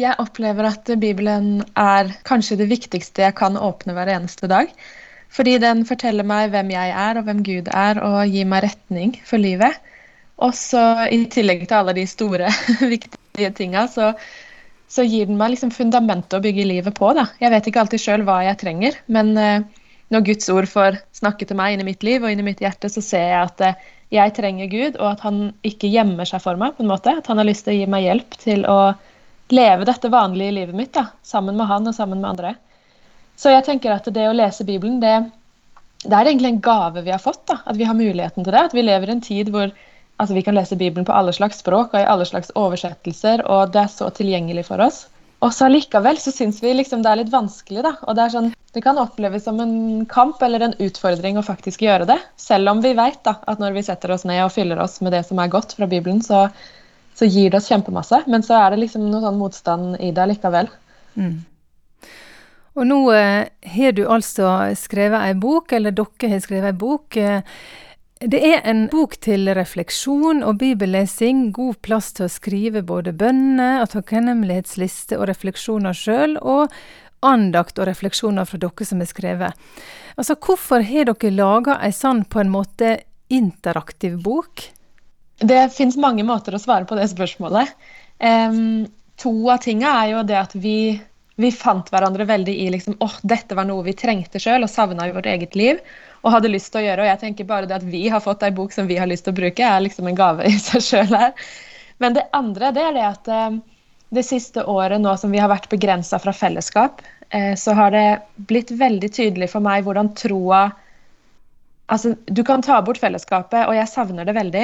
Jeg opplever at Bibelen er kanskje det viktigste jeg kan åpne hver eneste dag. Fordi den forteller meg hvem jeg er og hvem Gud er, og gir meg retning for livet. Og så i tillegg til alle de store, viktige tinga, så, så, gir den meg liksom fundamentet å bygge livet på. Da. Jeg vet ikke alltid sjøl hva jeg trenger, men uh, når Guds ord får snakke til meg inni mitt liv og inni mitt hjerte, så ser jeg at uh, jeg trenger Gud, og at han ikke gjemmer seg for meg. på en måte, At han har lyst til å gi meg hjelp til å leve dette vanlige livet mitt da, sammen med han og sammen med andre. Så jeg tenker at det å lese Bibelen, det, det er egentlig en gave vi har fått. da, At vi har muligheten til det. At vi lever i en tid hvor altså, vi kan lese Bibelen på alle slags språk og i alle slags oversettelser, og det er så tilgjengelig for oss. Og så allikevel så syns vi liksom det er litt vanskelig, da. Og det sånn Det kan oppleves som en kamp eller en utfordring å faktisk gjøre det. Selv om vi vet at når vi setter oss ned og fyller oss med det som er godt fra Bibelen, så, så gir det oss kjempemasse. Men så er det liksom noe sånn motstand i det likevel. Mm. Og nå eh, har du altså skrevet ei bok, eller dere har skrevet ei bok. Eh, det er en bok til refleksjon og bibellesing, god plass til å skrive både bønner og takknemlighetsliste og refleksjoner sjøl, og andakt og refleksjoner fra dere som har skrevet. Altså, hvorfor har dere laga ei sånn på en måte interaktiv bok? Det fins mange måter å svare på det spørsmålet. Um, to av tinga er jo det at vi, vi fant hverandre veldig i liksom, åh, dette var noe vi trengte sjøl og savna i vårt eget liv og hadde lyst til å gjøre. Og jeg tenker bare det at vi har fått ei bok som vi har lyst til å bruke, er liksom en gave i seg sjøl her. Men det andre det er det at det siste året nå som vi har vært begrensa fra fellesskap, eh, så har det blitt veldig tydelig for meg hvordan troa Altså, du kan ta bort fellesskapet, og jeg savner det veldig.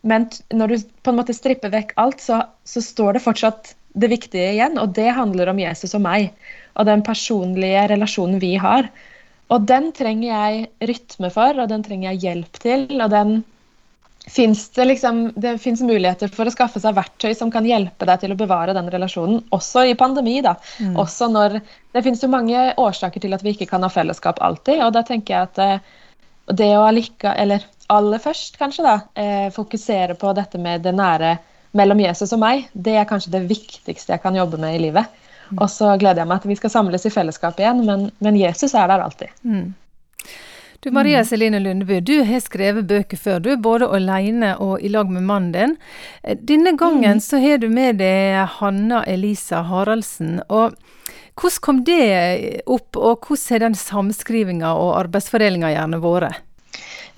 Men når du på en måte stripper vekk alt, så, så, står det fortsatt det viktige igjen. Og det handler om Jesus og meg. Og den personlige relasjonen vi har. Og den trenger jeg rytme for, og den trenger jeg hjelp til. Og den fins det liksom Det fins muligheter for å skaffe seg verktøy som kan hjelpe deg til å bevare den relasjonen, også i pandemi. da. Mm. Også når Det fins jo mange årsaker til at vi ikke kan ha fellesskap alltid, og da tenker jeg at eh, det å allike, eller aller først, kanskje, da, eh, fokusere på dette med det nære mellom Jesus og meg, det er kanskje det viktigste jeg kan jobbe med i livet. Mm. Og så gleder jeg meg til vi skal samles i fellesskap igjen, men, men Jesus er der alltid. Mm. Du Maria Celine Lundeby, du har skrevet bøker før, du, både alene og i lag med mannen din. Eh, denne gangen mm. så har du med deg Hanna Elisa Haraldsen. og Hvordan kom det opp, og hvordan har den samskrivinga og arbeidsfordelinga gjerne vært?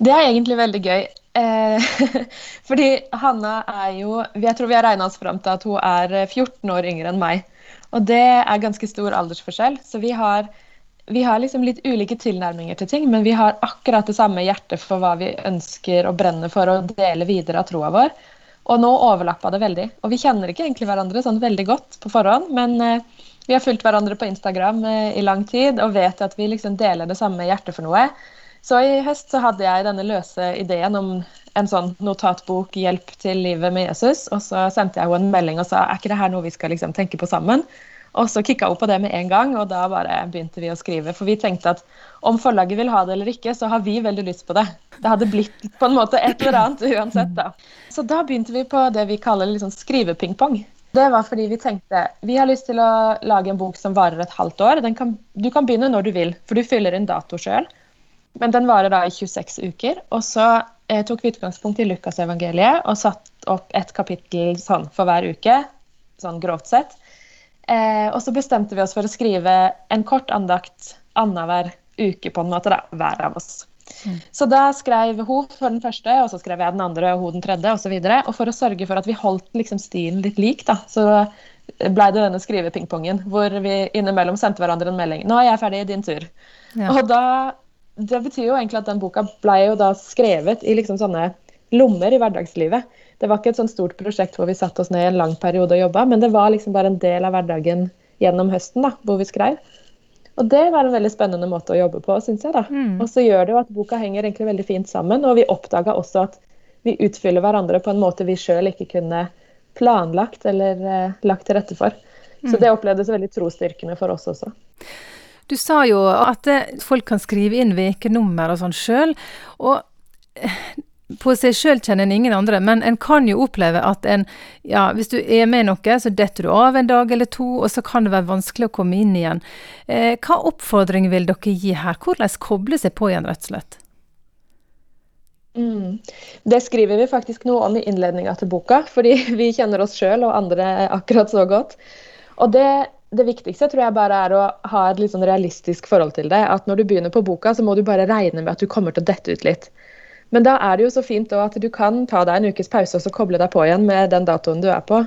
Det er egentlig veldig gøy. Eh, fordi Hanna er jo Jeg tror vi har regna oss fram til at hun er 14 år yngre enn meg. Og det er ganske stor aldersforskjell. Så vi har, vi har liksom litt ulike tilnærminger til ting, men vi har akkurat det samme hjertet for hva vi ønsker å brenne for å dele videre av troa vår. Og nå overlappa det veldig. Og vi kjenner ikke egentlig hverandre sånn veldig godt på forhånd, men eh, vi har fulgt hverandre på Instagram eh, i lang tid og vet at vi liksom deler det samme hjertet for noe. Så i høst så hadde jeg denne løse ideen om en sånn notatbok 'Hjelp til livet med Jesus'. Og så sendte jeg henne en melding og sa er ikke det her noe vi skal liksom tenke på sammen? Og så kicka hun på det med en gang, og da bare begynte vi å skrive. For vi tenkte at om forlaget vil ha det eller ikke, så har vi veldig lyst på det. Det hadde blitt på en måte et eller annet uansett, da. Så da begynte vi på det vi kaller liksom skrivepingpong. Det var fordi vi tenkte vi har lyst til å lage en bok som varer et halvt år. Kan, du kan begynne når du vil, for du fyller inn dato sjøl. Men den varer da i 26 uker. Og så eh, tok vi utgangspunkt i Lukasevangeliet og satt opp et kapittel sånn for hver uke. Sånn grovt sett. Eh, og så bestemte vi oss for å skrive en kort andakt annenhver uke, på en måte, da, hver av oss. Mm. Så da skrev hun for den første, og så skrev jeg den andre og hun den tredje osv. Og, så og for å sørge for at vi holdt liksom stilen litt lik, da, så blei det denne skrivepingpongen hvor vi innimellom sendte hverandre en melding. 'Nå er jeg ferdig, din tur'. Ja. Og da det betyr jo egentlig at den boka ble jo da skrevet i liksom sånne lommer i hverdagslivet. Det var ikke et sånt stort prosjekt hvor vi satte oss ned i en lang periode og jobba, men det var liksom bare en del av hverdagen gjennom høsten da, hvor vi skrev. Og det var en veldig spennende måte å jobbe på, syns jeg. da. Mm. Og så gjør det jo at boka henger egentlig veldig fint sammen, og vi oppdaga også at vi utfyller hverandre på en måte vi sjøl ikke kunne planlagt eller eh, lagt til rette for. Så mm. det opplevdes veldig trosstyrkende for oss også. Du sa jo at folk kan skrive inn ukenummer og sånn sjøl. Og på seg sjøl kjenner en ingen andre, men en kan jo oppleve at en Ja, hvis du er med i noe, så detter du av en dag eller to, og så kan det være vanskelig å komme inn igjen. Eh, hva oppfordring vil dere gi her? Hvordan koble seg på igjen, rett og slett? Mm. Det skriver vi faktisk noe om i innledninga til boka, fordi vi kjenner oss sjøl og andre akkurat så godt. Og det, det, viktigste tror jeg bare er å ha et litt sånn realistisk forhold til det. At når du begynner på boka, så må du bare regne med at du kommer til å dette ut litt. Men da er det jo så fint at du kan ta deg en ukes pause og så koble deg på igjen med den datoen du er på.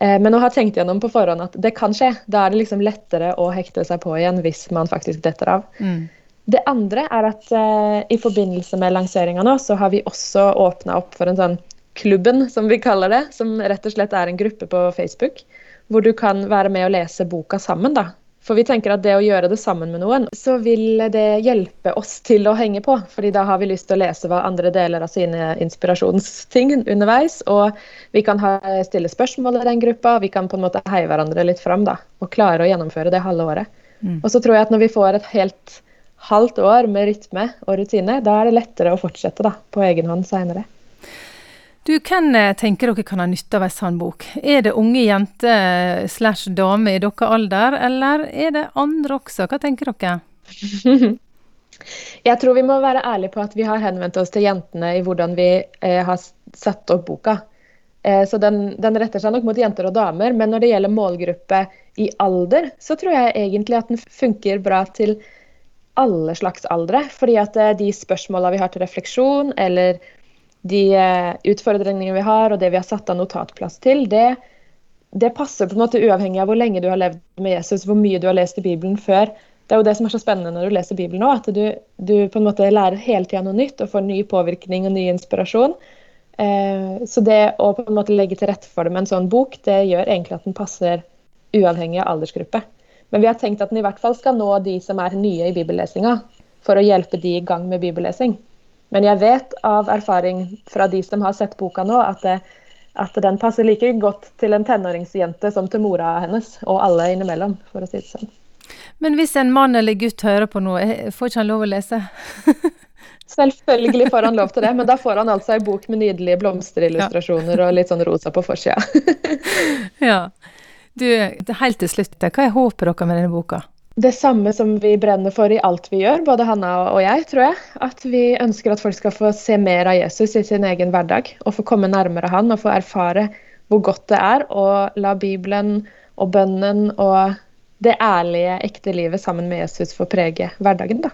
Eh, men å ha tenkt gjennom på forhånd at det kan skje, da er det liksom lettere å hekte seg på igjen hvis man faktisk detter av. Mm. Det andre er at uh, i forbindelse med lanseringa nå, så har vi også åpna opp for en sånn klubben, som vi kaller det. Som rett og slett er en gruppe på Facebook. Hvor du kan være med og lese boka sammen, da. For vi tenker at det å gjøre det sammen med noen, så vil det hjelpe oss til å henge på. fordi da har vi lyst til å lese hva andre deler av sine inspirasjonsting underveis. Og vi kan ha, stille spørsmål i den gruppa, vi kan på en måte heie hverandre litt fram. da, Og klare å gjennomføre det halve året. Mm. Og så tror jeg at når vi får et helt halvt år med rytme og rutine, da er det lettere å fortsette da, på egen hånd seinere. Du, Hvem eh, tenker dere kan ha nytte av ei sånn bok? Er det unge jenter slash damer i deres alder, eller er det andre også? Hva tenker dere? Jeg tror vi må være ærlige på at vi har henvendt oss til jentene i hvordan vi eh, har satt opp boka. Eh, så den, den, retter seg nok mot jenter og damer, men når det gjelder målgruppe i alder, så tror jeg egentlig at den funker bra til alle slags aldre. Fordi at eh, de spørsmåla vi har til refleksjon, eller de eh, utfordringene vi har, og det vi har satt av notatplass til, det, det, passer på en måte uavhengig av hvor lenge du har levd med Jesus, hvor mye du har lest i Bibelen før. Det er jo det som er så spennende når du leser Bibelen nå, at du, du på en måte lærer hele tida noe nytt og får ny påvirkning og ny inspirasjon. Eh, så det å på en måte legge til rette for det med en sånn bok, det gjør egentlig at den passer uavhengig av aldersgruppe. Men vi har tenkt at den i hvert fall skal nå de som er nye i bibellesinga, for å hjelpe de i gang med bibellesing. Men jeg vet av erfaring fra de som har sett boka nå, at, det, at den passer like godt til en tenåringsjente som til mora hennes, og alle innimellom, for å si det sånn. Men hvis en mann eller gutt hører på noe, eh, får ikke han lov å lese? Selvfølgelig får han lov til det, men da får han altså ei bok med nydelige blomsterillustrasjoner og litt sånn rosa på forsida. ja. Du, helt til slutt, hva er håpet dere med denne boka? Det samme som vi brenner for i alt vi gjør, både Hanna og jeg, tror jeg. At vi ønsker at folk skal få se mer av Jesus i sin egen hverdag. Og få komme nærmere han og få erfare hvor godt det er å la Bibelen og bønnen og det ærlige, ekte livet sammen med Jesus få prege hverdagen. da.